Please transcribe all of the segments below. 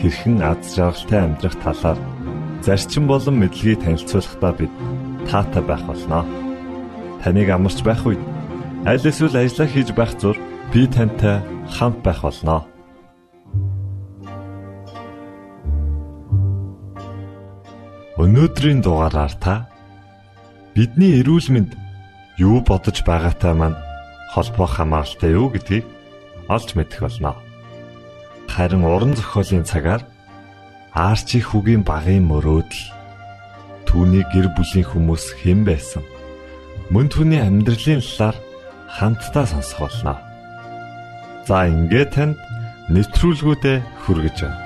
хэрхэн аз жаргалтай амьдрах талаар зарчим болон мэдлэгийг танилцуулахдаа бид таатай байх болноо. Таныг амарч байх үед аль эсвэл ажиллаа хийж байх зур би тантай хамт байх болноо. Өнөөдрийн дугаараар та бидний эрүүл мэнд юу бодож байгаатай маань холбоо хамааралтай юу гэдгийг олж мэдэх болно харин уран зохиолын цагаар Арчи хүүгийн багын мөрөөдөл түүний гэр бүлийн хүмүүс хэн байсан мөн түүний амьдралын талаар хамтдаа сонсох болно. За ингээд танд нэвтрүүлгүүдэд хүргэж байна.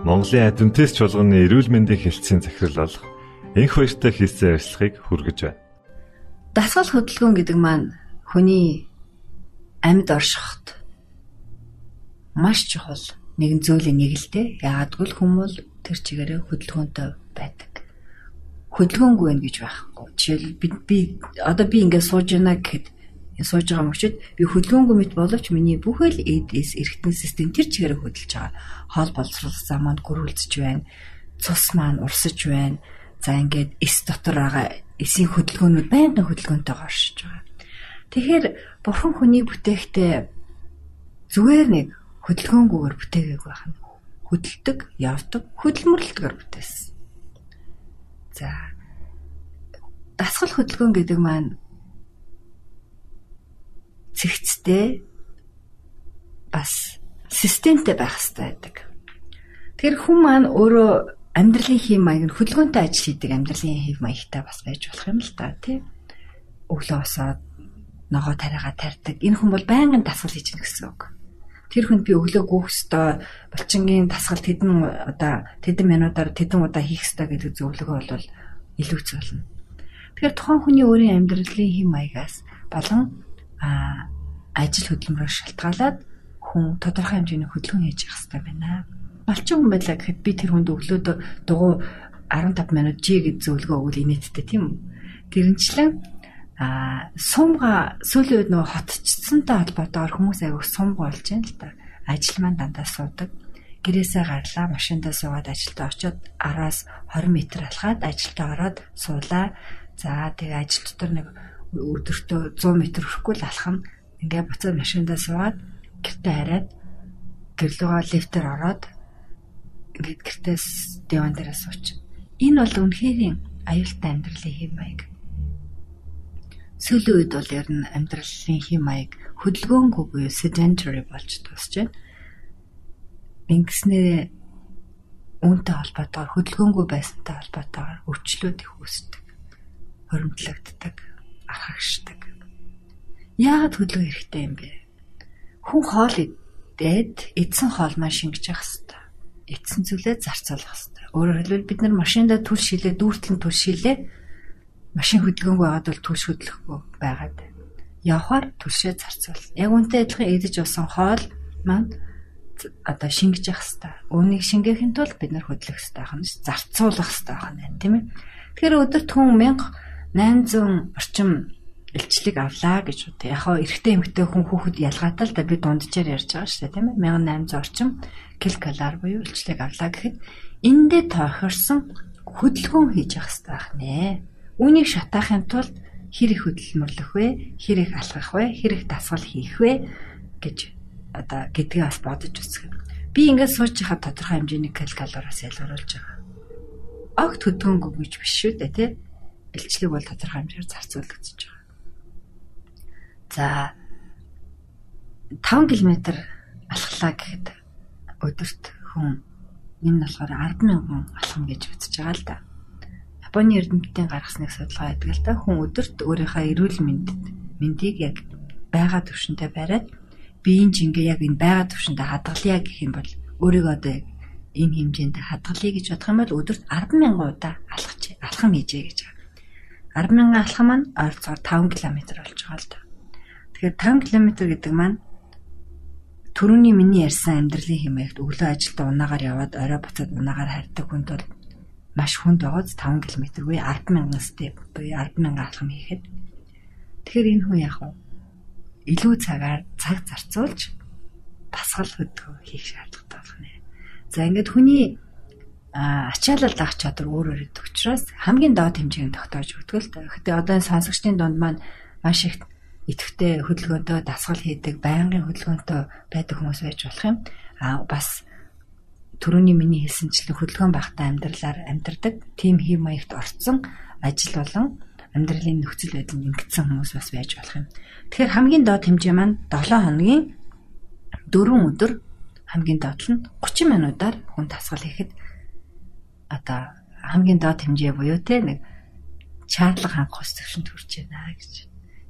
Монголын адвентист чуулганы эрүүл мэндийн хэлтсийн захирал болох энх баяртай хийсэн ажиллахыг хүргэж байна. Дасгал хөдөлгөөн гэдэг маань хүний амьд оршиход маш чухал нэгэн зүйлийн нэг л дээ. Яагадгүй л хүмүүс тэр чигээрээ хөдөлгөөнтэй байдаг. Хөдөлгөөнгүй байх гэж байхгүй. Жишээл би би одоо би ингээд сууж байна гэхэд сууж байгаа мөчид би хөдөлгөөнгүй мэт боловч миний бүхэл эдээс эргэтэн систем тэр чигээр хөдөлж байгаа. Хоол боловсрол зам маань гөрүүлж байна. Цус маань урсаж байна. За ингээд эс дотор байгаа эсийн хөдөлгөөнүүд байнгын хөдөлгөөнтэй оршиж байгаа. Тэгэхээр бурхан хүнийг бүтээхдээ зүгээр нэг хөдөлгөөнгүйгээр бүтээгээг байх нь хөдөлдөг, явдаг, хөдөлмөрлөлтөөр бүтээсэн. За дасгал хөдөлгөөн гэдэг маань цэгцтэй бас системтэй байх хэрэгтэй байдаг. Тэгэхээр хүн маань өөрөө амьдралын хэм маяг нь хөдөлгөөнтэй ажил хийдэг амьдралын хэм маягтай бас байж болох юм л та тий. Өглөө босоод ногоо тариагаа тарьдаг. Энэ хүн бол байнгын дасгал хийж гэнэ гэсэн үг. Тэр хүнд би өглөө гүөх ёстой, булчингийн дасгал тэдэн одоо тэдэн минутаар тэдэн удаа хийх ёстой гэдэг зөвлөгөө бол илүү зөвлөнө. Тэгэхээр тухайн хүний өөрийн амьдралын хэм маягаас болон ажил хөдөлмөрөөр шалтгаалаад хүн тодорхой хэмжээний хөдөлгөөн хийж явах хэрэгтэй байна. Малчин хүн байлаа гэхэд би тэр хүнд өглөөд дугуй 15 минут жи гэж зөвлөгөө өгвөл инээдтэй тийм үү? Тэрнчлэн а сумга сүүлийн үед нөө хотчсантай холбоотойгоор хүмүүс аяг сумга болж байна л да. Ажил маань дандаа суудаг. Гэрээсээ гарлаа, машиндаа суугаад ажилдаа очиод 10-аас 20 м алхаад ажилдаа ороод суулаа. За тэгээ ажил дотор нэг өдөртөө 100 м хүрэхгүй л алхам ингээ буцаад машиндаа суугаад гэртээ хараад гэрлүүгээ лифтээр ороод ингээд гэртээс диван дээр сууч. Энэ бол үнэхээр аюултай амьдралын хэм маяг. Сүүлийн үед бол ер нь амьдралын хэм маяг хөдөлгөөнгүй буюу sedentary болж тусч байна. Ингэснээр үүнтэй холбоотойгоор хөдөлгөөнгүй байсантай холбоотойгоор өвчлүүд их үүсдэг. Хоримтлагддаг архагшдаг. Яагаад хөдөлгөөн хэрэгтэй юм бэ? Хүн хоол идээд эдсэн хоол маань шингэж явах хэрэгтэй. Эдсэн зүйлээ зарцуулах хэрэгтэй. Өөрөөр хэлбэл бид нар машиндаа түл шилээ, дүүртэн түл шилээ. Машин хөдөлгөөнгүй байгаад бол түлш хөдлөхгүй байгаад. Явхаар түлшээ зарцуул. Яг үнтэй адилхан эдэж усан хоол маань одоо шингэж явах хэрэгтэй. Үүнийг шингээхин тулд бид нар хөдлөх хэрэгтэй байна. Зарцуулах хэрэгтэй байна, тийм ээ. Тэгэхээр өдөрт хүн 1000 800 орчим илчлэг авлаа гэж үү. Яг хоо эрэгтэй эмэгтэй хүн хүүхэд ялгаатай л да би дунджаар ярьж байгаа шүү дээ тийм ээ 1800 орчим килкалар буюу илчлэг авлаа гэхэд эндээ тохирсон хөдөлгөөн хийж явах хэрэгтэй байх нэ. Үүнийг шатаахын тулд хэр их хөдөлмөрлөх вэ? Хэр их алхах вэ? Хэр их дасгал хийх вэ гэж одоо гэдгийг бас бодож үзэх. Би ингээд сууж хахад тодорхой хэмжээний калориас ялгаруулж байгаа. Огт хөдөлгөөнгүй гэж биш шүү дээ тий. Илчлэг бол тодорхой хэмжээгээр зарцуулагдчихж байгаа. За 5 км алхлаа гэхэд өдөрт хүн энэ нь болохоор 100000 алхам гэж үзэж байгаа л да. Японы эрдэмтдийн гаргасныг судалгаа хийдэг л да. Хүн өдөрт өөрийнхөө эрүүл мэндэд мэндийг яг байгаа төвшөнтэй бариад биеийн жингээ яг энэ байгаа төвшөндө хадгалъя гэх юм бол өөрийгөө одоо энэ хэмжээнд хадгалъя гэж бодох юм бол өдөрт 100000 удаа алхаж алхам хийжээ гэж байгаа. 100000 алхам маань ойролцоогоор 5 км болж байгаа л да. Тэгэхээр 5 км гэдэг маань төрөний миний ярьсан амьдралын хэмээгт өглөө ажилдаа унаагаар яваад орой буцаад унаагаар харьдаг хүнд бол маш хүнд байгааз 5 км буюу 100000 степ буюу 100000 алхам хийхэд тэгэхээр энэ хүн яг нь илүү цагаар цаг зарцуулж дасгал хөдөлгөөн хийх шаардлагатай болох нэ. За ингээд хүний ачаалал авах чадвар өөр өөр гэдэг учраас хамгийн доод хэмжээнд тогтоож өгдөг л та. Гэтэ одоо сонсогчдын дунд маань маш их идэвхтэй хөдөлгөөнтэй дасгал хийдэг, байнгын хөдөлгөөнтэй байдаг хүмүүс байж болох юм. Аа бас түрүүний миний хэлсэнчлэн хөдөлгөөн багтаа амьдралаар амьдардаг, тим хэв маягт орцсон ажил болон амьдралын нөхцөл байдал нэгдсэн хүмүүс бас байж болох юм. Тэгэхээр хамгийн доод хэмжээ маань 7 хоногийн 4 өдөр хамгийн доод нь 30 минутаар хүн дасгал хийхэд одоо хамгийн доод хэмжээ буюу те нэг чатлаг ханх ус төвшөнд хүрч байна гэж.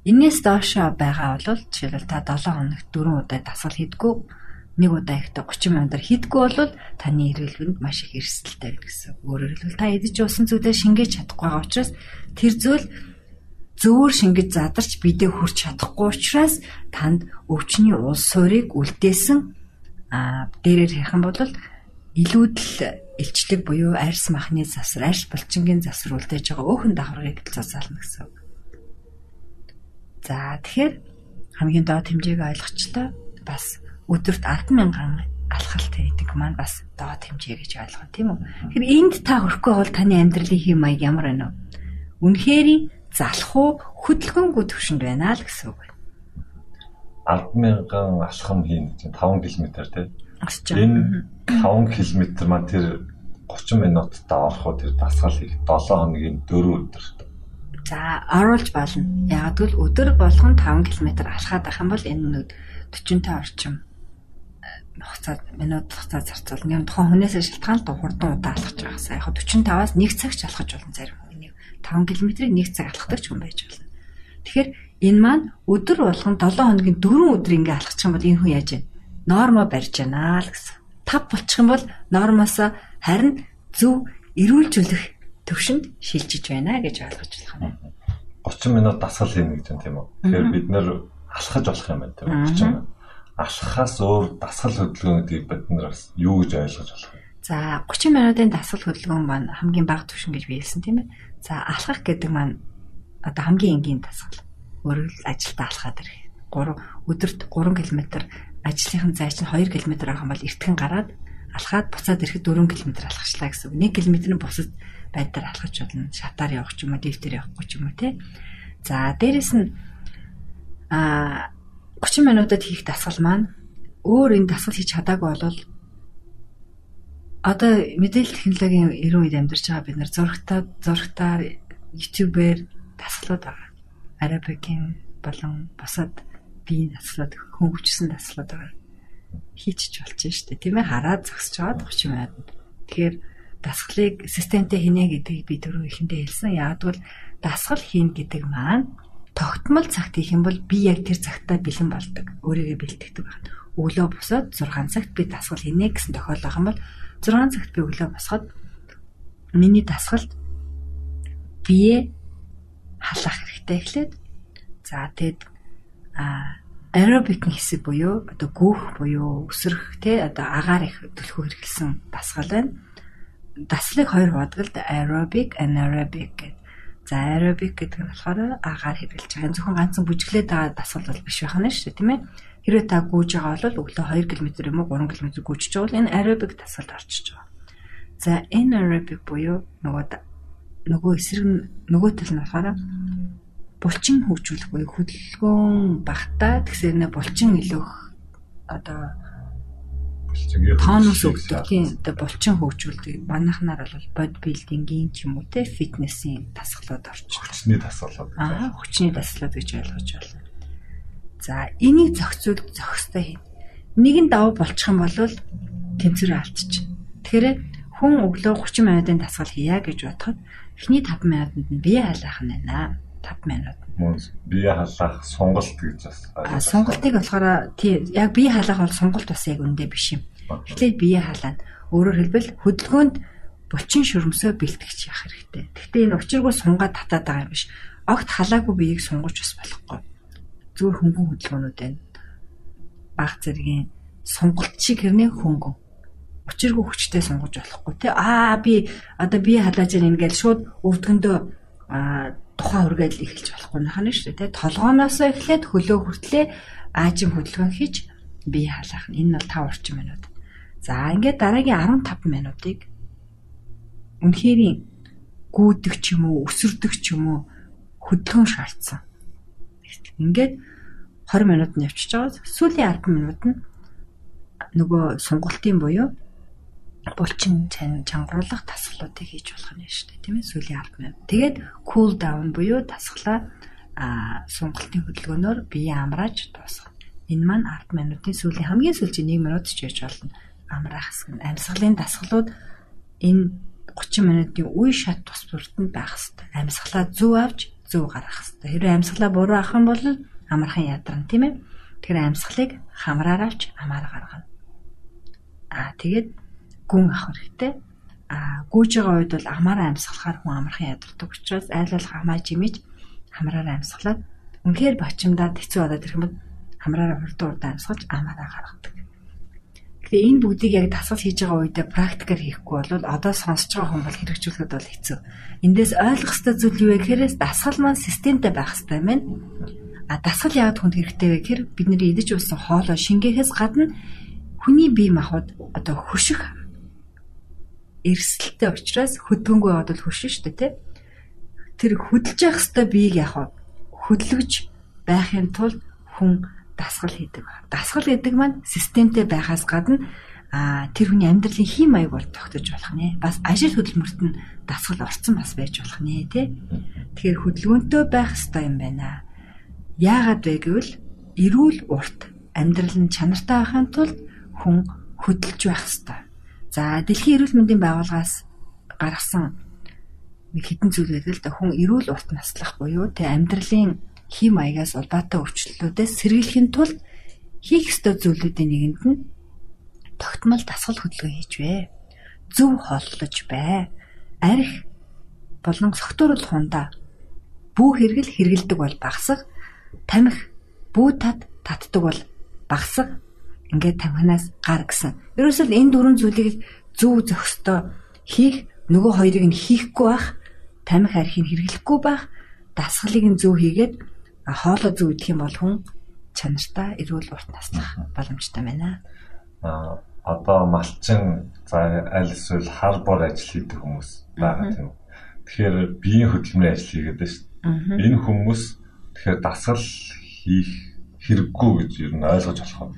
Инээс доошоо байгаа бол жишээлбэл та 7 хоногт 4 удаа дасгал хийдгүү нэг удаа ихтэй 30 минутаар хийдгүү бол таны эргэлгэнд маш их эрсдэлтэй гэсэн. Өөрөөр хэлбэл та эдэж уусан зүйлээ шингээж чадахгүй байгаа учраас тэр зүйл зөөр шингэж задарч бидээ хүрч чадахгүй учраас танд өвчний улс суурийг үлдээсэн а дээрээр юм бол илүүдл илчлэг буюу арьс махны засвар, арьс булчингийн засвар үлдээж байгаа өөхөн давхаргыг зузаална гэсэн үг. За тэгэхээр хамгийн доод хэмжээг ойлгочлоо бас өдөрт 100000 алхалт хийдэг маань бас доод хэмжээ гэж ойлгоо тийм үү. Тэгэхээр энд та хүрэхгүй бол таны амьдралын хэм маяг ямар байна вэ? Үнэхээр залах уу хөдөлгөөнгүй төвшөнд байна л гэсэн үг байна. 100000 алхам хийн гэж 5 км тийм. Энэ 5 км маань тэр 30 минутад орох уу тэр дасгал хийх 7 хоногийн 4 өдөр За оруулж болно. Яг л өдөр болгон 5 км алхаад байх юм бол энэ 45 орчим э, хугацаа минут хугацаа зарцуулна. Яг тухайн хүнээсээ шалтгаан л хурдан удаа алхаж байгаасаа яг 45-аас 1 цагч алхаж болно зарим хүн. 5 км-ийг 1 цаг алхадаг ч хүн байж болно. Тэгэхээр энэ маань өдөр болгон 7 хоногийн 4 өдөр ингээ алхачих юм бол энэ хүн яаж вэ? Нормо барьж байна л гэсэн. Тав болчих юм бол нормоосоо харин зөв эрүүлжүүлэх төвшөнд шилжиж байна гэж ойлгож болох юм. 30 минут дасгал хийнэ гэж байна тийм үү. Тэгэхээр бид нэр алхаж болох юм байна тийм 30 минут. Алхахаас өөр дасгал хөдөлгөөн гэдгийг бид нар бас юу гэж ойлгож болох вэ? За 30 минутын дасгал хөдөлгөөн маань хамгийн бага түвшин гэж биелсэн тийм ээ. За алхах гэдэг маань одоо хамгийн энгийн дасгал. Өөрөөр ажилдаа алхаад ирэх. 3 өдөрт 3 км ажлынхан зай чинь 2 км авах юм бол эртхэн гараад алхаад буцаад ирэхэд 4 км алхачлаа гэсэн. 1 км нь бусад байдлаар алхаж болно. Шатаар явах ч юм уу, лифтээр явахгүй ч юм уу те. За дээрэс нь а 30 минутад хийх дасгал маань өөр энэ дасгал хийж чадаагүй бол одоо мэдээлэл технологийн эрүүл үед амьдарч байгаа бид нар зургатаа зургатаар YouTube-ээр дасгалууд байгаа. Арабикийн болон бусад биеийн дасгалууд хөнгөвчсөн дасгалууд байгаа. Хийчих болж штэ тийм ээ хараад зогсож байгаа 30 минут. Тэгэхээр дасгалыг системтэй хийнэ гэдгийг би түрүү ихэндээ хэлсэн. Яагтвэл дасгал хийн гэдэг маань тогтмол цагт хийх юм бол би яг тэр цагтаа бэлэн болдог. Өөрийгөө бэлтгэдэг байна. Өглөө босоод 6 цагт би дасгал хийнэ гэсэн тохиол байх юм бол 6 цагт би өглөө босоход миний дасгалд бие халах хэрэгтэй эхлээд за тэгэд а аэробикийн хэсэг буюу одоо гүөх буюу өсрөх те одоо агаар их төлхөө хэрэглэсэн дасгал байна даслыг хоёр бодголд aerobic, anaerobic гэдэг. За аэробик гэдэг нь болохоор агаар хэрэглэж байгаа. Зөвхөн ганцхан бүжиглээд байгаа дасгал бол биш байх нь шүү дээ, тийм ээ. Хэрвээ та гүйж байгаа бол өглөө 2 км юм уу 3 км гүйжиж байгаа бол энэ аэробик дасгалд орчиж байгаа. За энэ аэробик буюу нөгөө нөгөө эсрэг нөгөө тал нь болохоор булчин хөгжүүлэх буюу хөдөлгөөн багтаа тэгсээр нэ булчин илүүх одоо тонус өгдөг тийм одоо булчин хөгжүүлдэг. Манайхнаар бол бодибилдингийн ч юм уу те фитнесийн дасгалууд орчих. Хүчний дасгалууд. Аа хүчний дасгалууд гэж ойлгож байна. За энийг зохицуул зохистой хийнэ. Нэг нь давуу болчих юм бол тэмцэрээ алдчих. Тэгэхээр хүн өглөө 30 минутын дасгал хийя гэж бодоход эхний 5 минутанд нь бие халаах нь байна. 5 минут. Бие халаах сонголт гэж бас. А сонголтыг болохоор тий яг бие халаах бол сонголт бас яг үндэ биш юм. Эхлээд бие халаана. Өөрөөр хэлбэл хөдөлгөөнд булчин шөрмсөө бэлтгэж явах хэрэгтэй. Гэхдээ энэ учиргүй сунгаад татаад байгаа юм биш. Огт халаагүй биеийг сунгаж бас болохгүй. Зүгээр хөнгөн хөдөлгөөнүүд байна. Баг зэргийн сонголт шиг хэрнээ хөнгөн учиргүй хүчтэй сунгаж болохгүй тий аа би одоо бие халааж ингээд шууд өвдгөндөө тухайн үргээл эхэлж болохгүй нахана шүү дээ. Толгооноос эхлээд хөлөө хүртлээ аажим хөдөлгөөн хийж бие халаах нь. Энэ бол 5 орчим минут. За ингээд дараагийн 15 минутыг үнэхээр гүйдэг ч юм уу, өсөрдөг ч юм уу хөдөлгөөн шаардсан. Ингээд 20 минут нь явчихж байгаа. Сүүлийн 10 минут нь нөгөө сунгалтын буюу булчин чангаруулах тасгалуудыг хийж болох нь шүү дээ тийм ээ сүүлийн 10 минут. Тэгээд cool down буюу тасглаа а сунгалтын хөдөлгөөнөөр бие амрааж дуусгах. Энэ маань 10 минутын сүүлийн хамгийн сүүлийн 1 минут ч яж болно. Амраах хэсэг нь амьсгалын тасгалууд энэ 30 минутын үе шат тус бүрдэнд байх хэвээр. Амьсгалаа зөв авч зөв гаргах хэвээр. Хэрэв амьсгалаа буруу авах юм бол амархан ядарна тийм ээ. Тэгэхээр амьсгалыг хамраар авч амаар гаргана. Аа тэгээд гүн авах хэрэгтэй. А гүйж байгаа үед бол амаараа амьсгалахаар хүн амархан ядардаг учраас айл ал хамаа жимэж хамраараа амьсгалаад үнэхээр бачимдаад хэцүү болоод ирэх юм бол хамраараа хурдан урдан амьсгалж амаараа гаргадаг. Тэгээ энэ бүгдийг яг дасгал хийж байгаа үедээ практикаар хийхгүй бол одоо сонсож байгаа хүн бол хэрэгжүүлэхэд бол хэцүү. Эндээс ойлгох ёстой зүйл юу вэ гэхээр дасгал маань системтэй байх юм байна. А дасгал яагаад хүнд хэрэгтэй вэ гэхээр бидний идэж уусан хоолой шингээхээс гадна хүний бие махбод одоо хөших эрсдэлтэй учраас хөдгөнгөө яваад бол хөшин шүү дээ тий. Тэр хөдөлж явах хэвээр биеийг яг хөдлөж байхын тулд хүн дасгал хийдэг. Дасгал гэдэг маань системтэй байхаас гадна а тэр хүний амьдралын хим маяг бол тогтож болох нэ. Бас ажил хөдөлмөрт нь дасгал орцсон бас байж болох нэ тий. Тэгэхээр хөдөлгөөнтэй байх хэрэгтэй юм байна. Яагаад вэ гэвэл эрүүл урт амьдрал нь чанартай байхын тулд хүн хөдөлж байх хэрэгтэй. За дэлхийн эрүүл мэндийн байгууллагаас гаргасан нэг хідэн зүйл байдаг л да хүн эрүүл урт наслах буюу тэ амьдралын хим маягаас улбаатай өвчлөлтүүдээс сэргийлэхин тулд хийх ёстой зүйлүүдийн нэгэнд нь тогтмол дасгал хөдөлгөөн хийж бай. Зөв хооллож бай. Арх болон согтууруулах хундаа бүү хэрэгэл хэрэгэлдэг бол багсах, тамхи бүү тат татдаг бол багсах ингээд тамхинаас гар гэсэн. Ерөөсөө энэ дөрвөн зүйлийг зөв зохистой хийх нөгөө хоёрыг нь хийхгүй байх, тамхи архийг хэрэглэхгүй байх, дасгалыг нь зөв хийгээд хоолоо зөв идэх юм бол хүн чанартай эрүүл урт наслах боломжтой байна. Аа одоо малчин за аль эсвэл хар бор ажил хийдэг хүмүүс байгаа тийм үү. Тэгэхээр биеийн хөдөлмөрийн ажил хийгээд байна шүү дээ. Энэ хүмүүс тэгэхээр дасгал хийх хэрэггүй гэж ер нь ойлгож болох юм.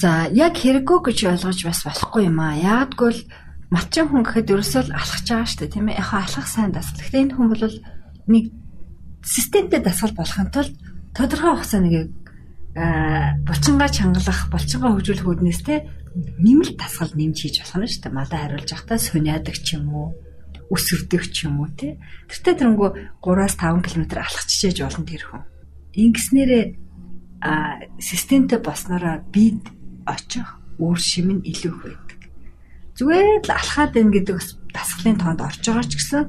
За яг хэрэггүй гэж ойлгож бас болохгүй юм аа. Яагадгүй л малчин хүн гэхэд ерөөсөө л алхаж байгаа шүү дээ, тийм ээ. Яг алхах сайн дасгал. Гэхдээ энэ хүн бол нэг системтэй дасгал болохын тулд тодорхой хугацаа нэг аа булчингаа чангалах, булчингаа хөгжүүлэх үүднээс те нэмэлт дасгал нэмж хийж болох нь шүү дээ. Малаа хариулж явахдаа суниадаг ч юм уу, өсөрдөг ч юм уу те. Тэртээ тэрнгүү 3-5 км алхаж чижээж болно тэр хүн. Ингэснээрээ а системтэй болсноороо бид очих үр шим нь илүү их байдаг. Зүгээр л алхаад байна гэдэг бас дасгалын тоонд орж байгаа ч гэсэн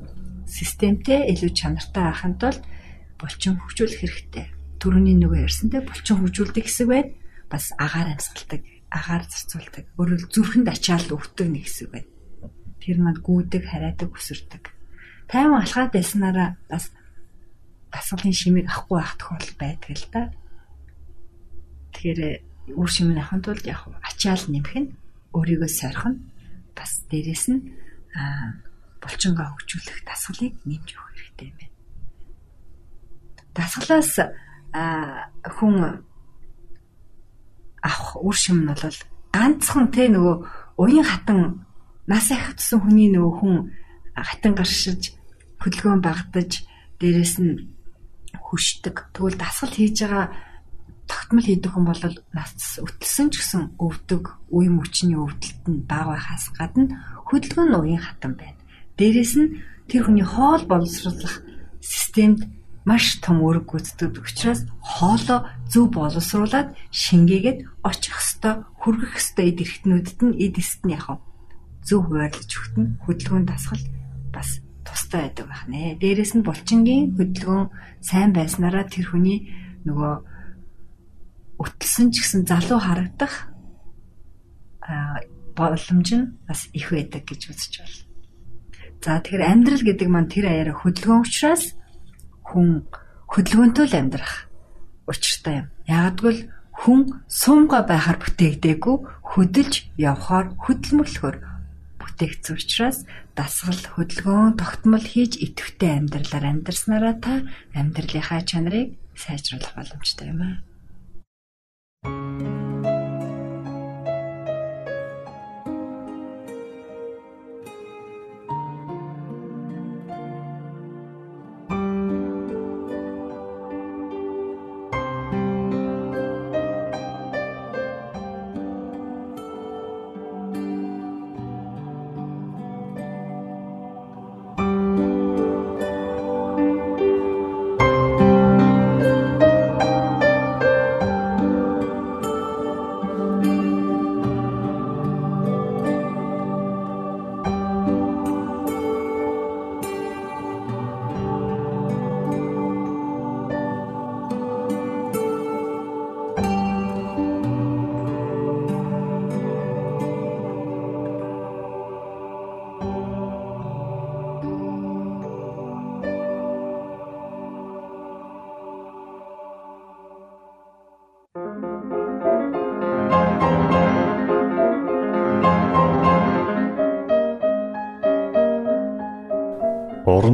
системтэй илүү чанартай байхын тулд булчин хөгжүүлэх хэрэгтэй. Төрөний нөгөө ярьсантай булчин хөгжүүлдэг хэсэг байна. Бас агаар амьсгалдаг, агаар зарцуулдаг. Өөрөөр зүрхэнд ачаал өвтөг нэг хэсэг байна. Тэр манд гүйдэг, хараадаг, өсөрдөг. Тайван алхаад байснараа бас дасгалын шимийг авахгүй байх тохиолдол байдаг л да. Тэгэхээр үр шимийг авахын тулд яг ачаал нэмэх нь өөрийгөө сорих нь бас дээрэс нь булчингаа хөгжүүлэх дасгалыг нэмж өгөх хэрэгтэй юм байна. Дасгалаас хүн авах үр шим нь бол ганцхан те нөгөө уян хатан нас ахицсан хүний нөгөө хүн хатан гаршиж хөдөлгөөн багтаж дээрэс нь хүшдэг. Тэгвэл дасгал хийж байгаа тогтмол хийдэг хүн бол нас өтлсөн ч гэсэн өвдөг, үе мөчний өвдөлт нь бага байхаас гадна хөдөлгөөн нь уян хатан байна. Дээрэс нь тэр хүний хоол боловсруулах системд маш том үүрэг гүйцэтгэдэг учраас хоолоо зөв боловсруулад шингээгээд очих хөстө хүргэх хөстө эд эрхтнүүдэд нь эд эст нь яхав зөв хуваарлаж өгт нь хөдөлгөөн дасгал бас тустай байдаг байх нэ. Дээрээс нь булчингийн хөдөлгөөн сайн байснараа тэр хүний нөгөө өтөлсөн ч гэсэн залуу харагдах боломж нь бас их байдаг гэж үзэж байна. За тэгэхээр амьдрал гэдэг маань тэр аяараа хөдөлгөөн учраас хүн хөдөлгөөнтэй л амьдрах учиртай юм. Ягдгүйл хүн суумга байхаар бүтээгдээгүй хөдөлж явхаар хөдөлмөрлөхөөр бүтээгдсэн учраас дасгал хөдөлгөөн тогтмол хийж идэвхтэй амьдралаар амьдрснараа та амьдралынхаа чанарыг сайжруулах боломжтой юм аа. Música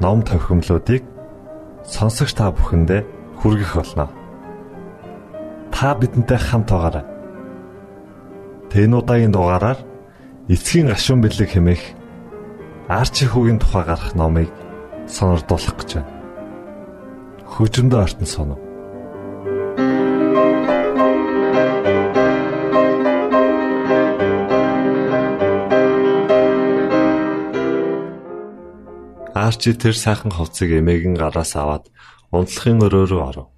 ном тохиомлуудыг сонсогч та бүхэндээ хүргэх болно. Та бидэнтэй хамт байгаарай. Тэн удаагийн дугаараар эцгийн гашуун бэлэг хэмээх арчи хүүгийн тухай гарах номыг сонирдуулах гэж байна. Хөжөндөө артн сонов. Арчи тэр сайхан хувцсыг эмээгийн гараас аваад унтлахын өрөө рүү оров.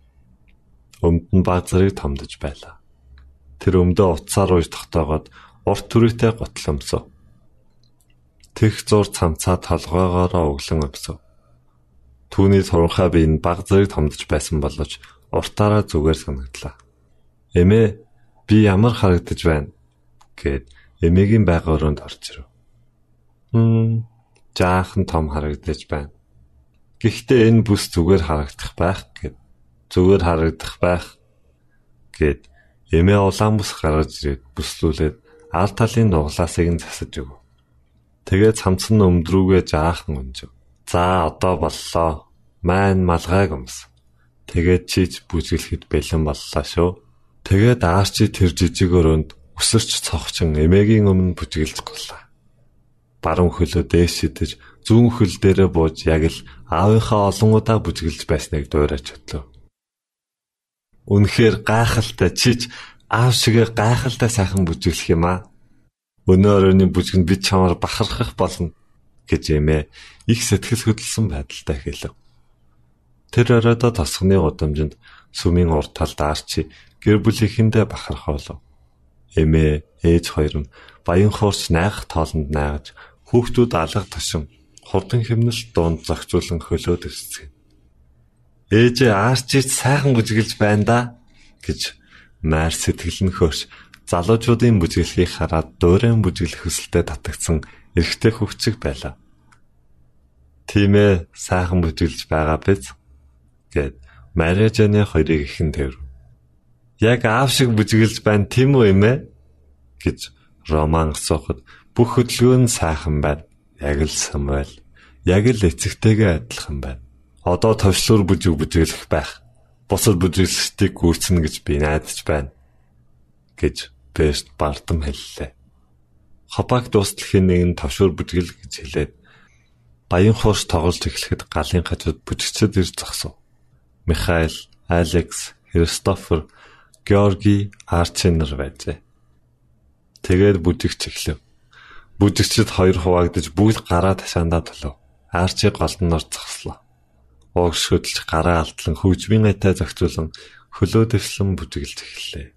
Өмд нь баг зэрэг томдож байлаа. Тэр өмдөө утсаар ууж тогтоогоод урт түрээтэй готл өмсөв. Тэг зур цамцаа толгоогоороо өглөн өмсөв. Түүний туранхай бие нь баг зэрэг томдож байсан боловч уртаараа зүгээр санагдлаа. Эмээ би ямар харагдаж байна гэд эмээгийн байга өрөөнд орж ирв. Хм жаахан том харагдаж байна. Гэхдээ энэ бүс зүгээр харагдах байх гэд зүгээр харагдах байх гэд эмээ улаан бүс гаргаж ирээд бүслүүлээд аль талын нуглаасыг нь засаж өг. Тэгээд цамцсан өмдрүүгээ жаахан унжив. За одоо боллоо. Майн малгайг өмс. Тэгээд чиж бүжгэлэхэд бэлэн боллоо шүү. Тэгээд аарчи тэр жижиг өрөөнд өсөрч цогчин эмээгийн өмнө бүжгэлж голлаа баруун хөлөө дээш шидэж зүүн хөл дээрээ бууж яг л аавынхаа олон удаа бүжгэлж байсныг дуурайж бодлоо. Үнэхээр гайхалтай чиж аав шигээ гайхалтай сайхан бүжиглэх юм аа. Өнөө өрөөний бүжгэнд бид чамаар бахархах болно гэж эмээ их сэтгэл хөдлөсөн байдалтай хэлв. Тэр оройдоо тосгоны удамжинд сүмийн урд талд арчи гэр бүлийнхэндээ бахархолов. Эмээ ээж хоёр нь баян хуурч найх тоолонд найгаж хүүхдүүд алга тушин хурдан хэмнэлт дунд зохицуулан хөлөөд ирсэн. Ээжээ арчиж сайхан бүжгэлж байна да гэж маар сэтгэл нь хөөш залуучуудын бүжиглэхийг хараад дуурайн бүжиглэх хүсэлтэд татагдсан эрэгтэй хөвчөг байлаа. Тийм ээ сайхан бүжиглж байгаа биз гэд Марижаны хоёрыг ихэн тэрв. Яг аав шиг бүжиглж байна тийм үү эмээ гэж Роман асуухад бүх хөдөлгөөн сайхан байна. Яг л Самуэль. Яг л эцэгтэйгээ адилхан байна. Одоо товчлуур бүжиг бүжиглэх байх. Бусад бүжиглэгчдийг гүйцэнэ гэж би найдаж байна гэж Бэст бардам хэллээ. Хопаг дуусталхийн нэг нь товшуур бүжгэл гэж хэлээд баян хуурс тоглож эхлэхэд галын хажууд бүжигчд ирж зогсов. Михаил, Алекс, Христофер, Георги, Арчинер байжээ. Тэгээд бүжигч эхлэв. Бүжигчд хоёр хуваагдж бүгд гараа ташаандаа төлөв. Арчи голдноор зогслоо. Уурш хөдөлж гараа алдлан хөвжмийн найтай зохицуулан хөлөөдөвслөн бүжиглж эхэллээ.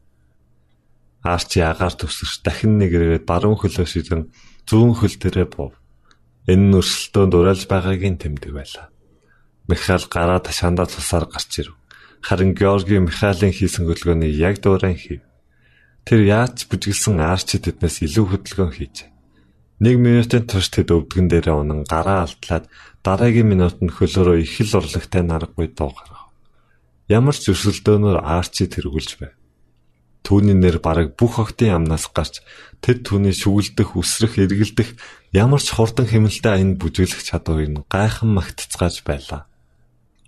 Арчи агаар төвсөрч дахин нэг ирээд баруун хөлөө шидэн зүүн хөл дээрээ буув. Энэ нөрсөлтөнд уралж байгаагийн тэмдэг байлаа. Михаил гараа ташаандаа тулсаар гарч ирв. Харин Георгий Михаилын хийсэн хөдөлгөөний яг дуурайн хийв. Тэр яаж бүжиглсэн арчид эднээс илүү хөдөлгөөн хийж 1 минутын турш тэд өвдгөн дээрээ унан гараа алдлаад дараагийн минутанд хөлөөрөө их л урлагтай наргагүй дуу гаргав. Ямар ч зөрсөлдөөнөөр Арчи тэргүүлж байв. Түүний нэр бараг бүх октын амнаас гарч тэд түүний шүглдэх, үсрэх, эргэлдэх ямар ч хурдан хэмнэлтэй аянд бүжиглэх чадварыг гайхан магтцгааж байлаа.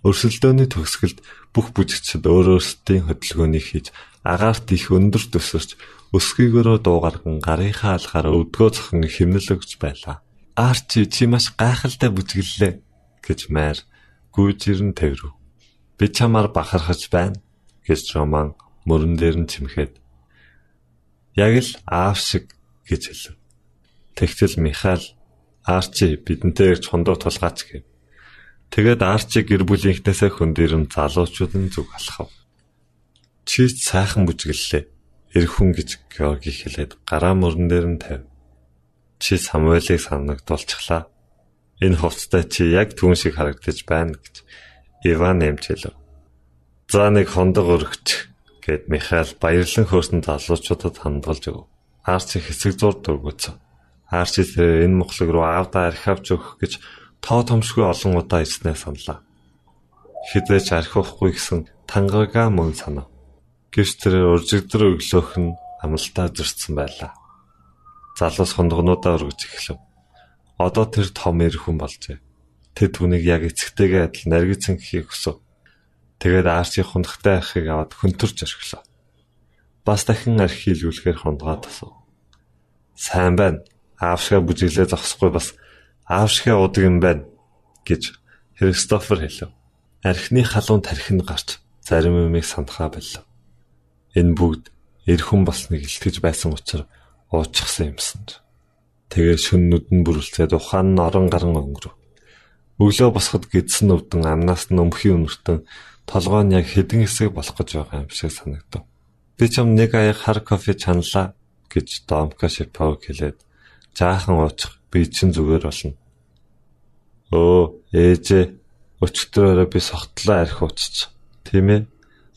Өрсөлдөөний төгсгөлд бүх бүжигчид өөр өөрсдийн хөдөлгөөнийг хийж агаарт их өндөр төсөрч өсгийгөрөө дуугарган гарынхаа алгаар өвдгөө зохин хэмнэл өгч байлаа. Арчи чи маш гайхалтай бүжигллээ гэж майр гүйжирэн тэрв. Би чамаар бахархаж байна гэж Роман мөрөн дээр нь чимхэд яг л аав шиг гэж хэлв. Тэгтэл Михаил Арчи бидэнтэй ирж хондоо тулгаач гэв. Тэгээд Арчи гэр бүлийнхнээсээ хөндөрн залуучуудын зүг алхав. Чи сайхан бүжгэллээ. Эр хүн гэж Георги хэлээд гараа мөрөн дээр нь тавь. Чи Самуэлийг санагдуулчихлаа. Энэ хувцастай чи яг түн шиг харагдаж байна гэж Иван нэмж хэлв. За нэг хондог өргөч гэд Михаил баярлан хөөсөн залуучуудад хандгалж өг. Арчи хэсэг зурд өгөөцөө. Арчи энэ мохлог руу аавда архи авч өгөх гэж тоо томшгүй олон удаа ирснээ саналаа. Хідэж архихгүй гэсэн тангага мөн санав. Гэвч тэр уржигдэр өглөөх нь амлалтаа зөрчсөн байлаа. Залуус хондгонуудаа өргөж эхлэв. Одоо тэр том эр хүн болжээ. Тэд түүнийг яг эцэгтэйгээ адил наргицсан гэхийг хүсв. Тэгээд Арчи хундахтай архийг аваад хөнтөрч орхилоо. Бас дахин архи хийлгүүлэхээр хундгаа тасав. Сайн байна. Аавшгаа бүжиглээ зогсохгүй бас аавшгаа удаг юм байна гэж Христофер хэлв. Архины халуун тархинд гарч зарим юмыг сандхаа боллоо. Энэ бүгд эр хүн болсныг илтгэж байсан учраас уучихсан юмсан. Тэгээ шүн нүдэн бүрэлцээд ухаан нь орон гарan өнгөрөв. Өглөө босоход гидсэн өвдөн амнаас нь өмхийн өнөртөн толгой нь яг хэдэн хэсэг болох гэж байгаа юм шиг санагдав. Би ч юм нэг аяг хар кофе чаналаа гэж Домка Шипог хэлээд жаахан уучих би чинь зүгээр болно. Өө ээжээ өчтөрөөрөө би согтлоо арх ууччих. Тийм ээ.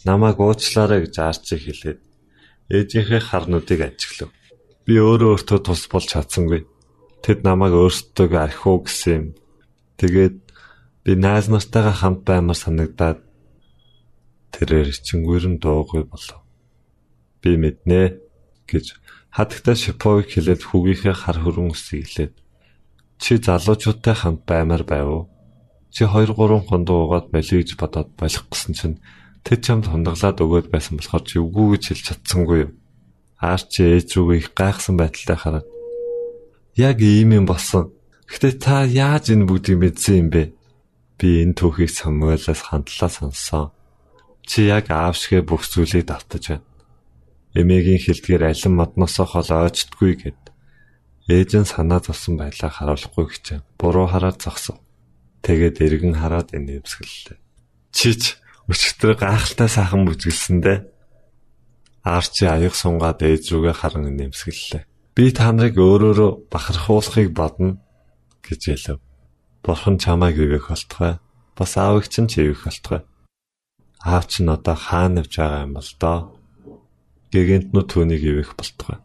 Намайг уучлаарай гэж Арчи хэлээд ээжийнхээ харнуудыг ажиглав. Би өөрөө өөртөө тус болж чадсангүй. Тэд намайг өөрсдөө архив гэсэн юм. Тэгээд би найз нартайгаа хамт баймар санагдаад тэрээр ичингүүр нь дуугүй болов. Би мэднэ гэж хатагтай Шиповыг хэлээд хүүгийнхээ хар хөрөн үсэглээд чи залуучуудтай хамт баймаар байв уу? Чи 2 3 хондоо угаад болиё гэж бодоод болох гэсэн чинь тэд чамд хундаглаад өгөөд байсан болохоор чи үгүй гэж хэлж чадсангүй юу? Аар чи ээж рүүгээ их гайхсан байдалтай хараад яг ийм юм болсон. Гэтэ та яаж энэ бүгдийг мэдсэн юм бэ? Би энэ түүхийг Самуэлаас хандлаа сонссон. Чи яг аав шигэ бүх зүйлийг давтаж байна. Эмээгийн хэлдгээр алин модносоо хол ойчтгүй гэд. Ээж нь санаа зовсон байлаа харуулахгүй гэчээ. Буруу хараад зогсов. Тэгээд эргэн хараад энэ өвсгөллээ. Чич өчтөр гайхалтай сайхан бүжгэлсэндээ Арчи аяг сунгаад ээж рүүгээ харан нэмсгэллээ. Би та нарыг өөрөөрөө бахархуулахыг бодно гэж хэлв. Бурхан чамайг ивэх болтугай. Бас аавыг чинь ч ивэх болтугай. Аав чинь одоо хаана явж байгаа юм бол доо. Гэгэнтнүүд түүнийг ивэх болтугай.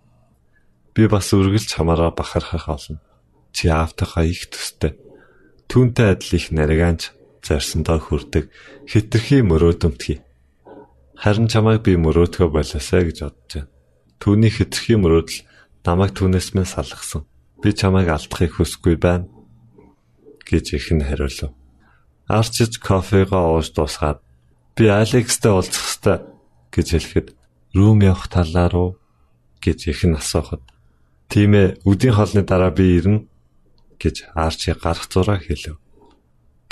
Би бас үргэлж чамаараа бахархах олно. Чи аавтайхаа их төстэй. Түүнтэй адил их наригаанч зарсандаа хүрдэг хитрхи мөрөөдөмтгий. Харин чамайг би мөрөөдгөө болоосаа гэж бодож байна. Түүний хитрхи мөрөөдөл намайг түүнээс минь салгасан. Би чамайг алдахыг хүсэхгүй байна гэж ихэн хариулв. Арчиж кофегоо ууж дуусгаад би Алекстэй уулзах ёстой гэж хэлэхэд рүүм явах талаа руу гэж ихэн асуухад тийм ээ үдийн хоолны дараа би ирнэ гэж Арчи гарах зураг хэлв.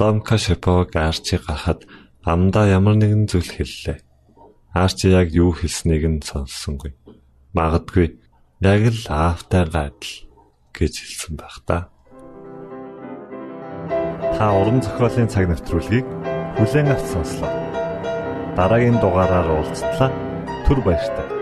Домка Шипог Арчи гарахад амдаа ямар нэгэн зүйл хэллээ. Арчи яг юу хэлснийг нь сонссонгүй. Магадгүй яг л аавтай гадал гэж хэлсэн байх та. Та уран зохиолын цаг навтруулыг бүлээн авч сонслоо. Дараагийн дугаараар уулзтлаа. Түр баярлалаа.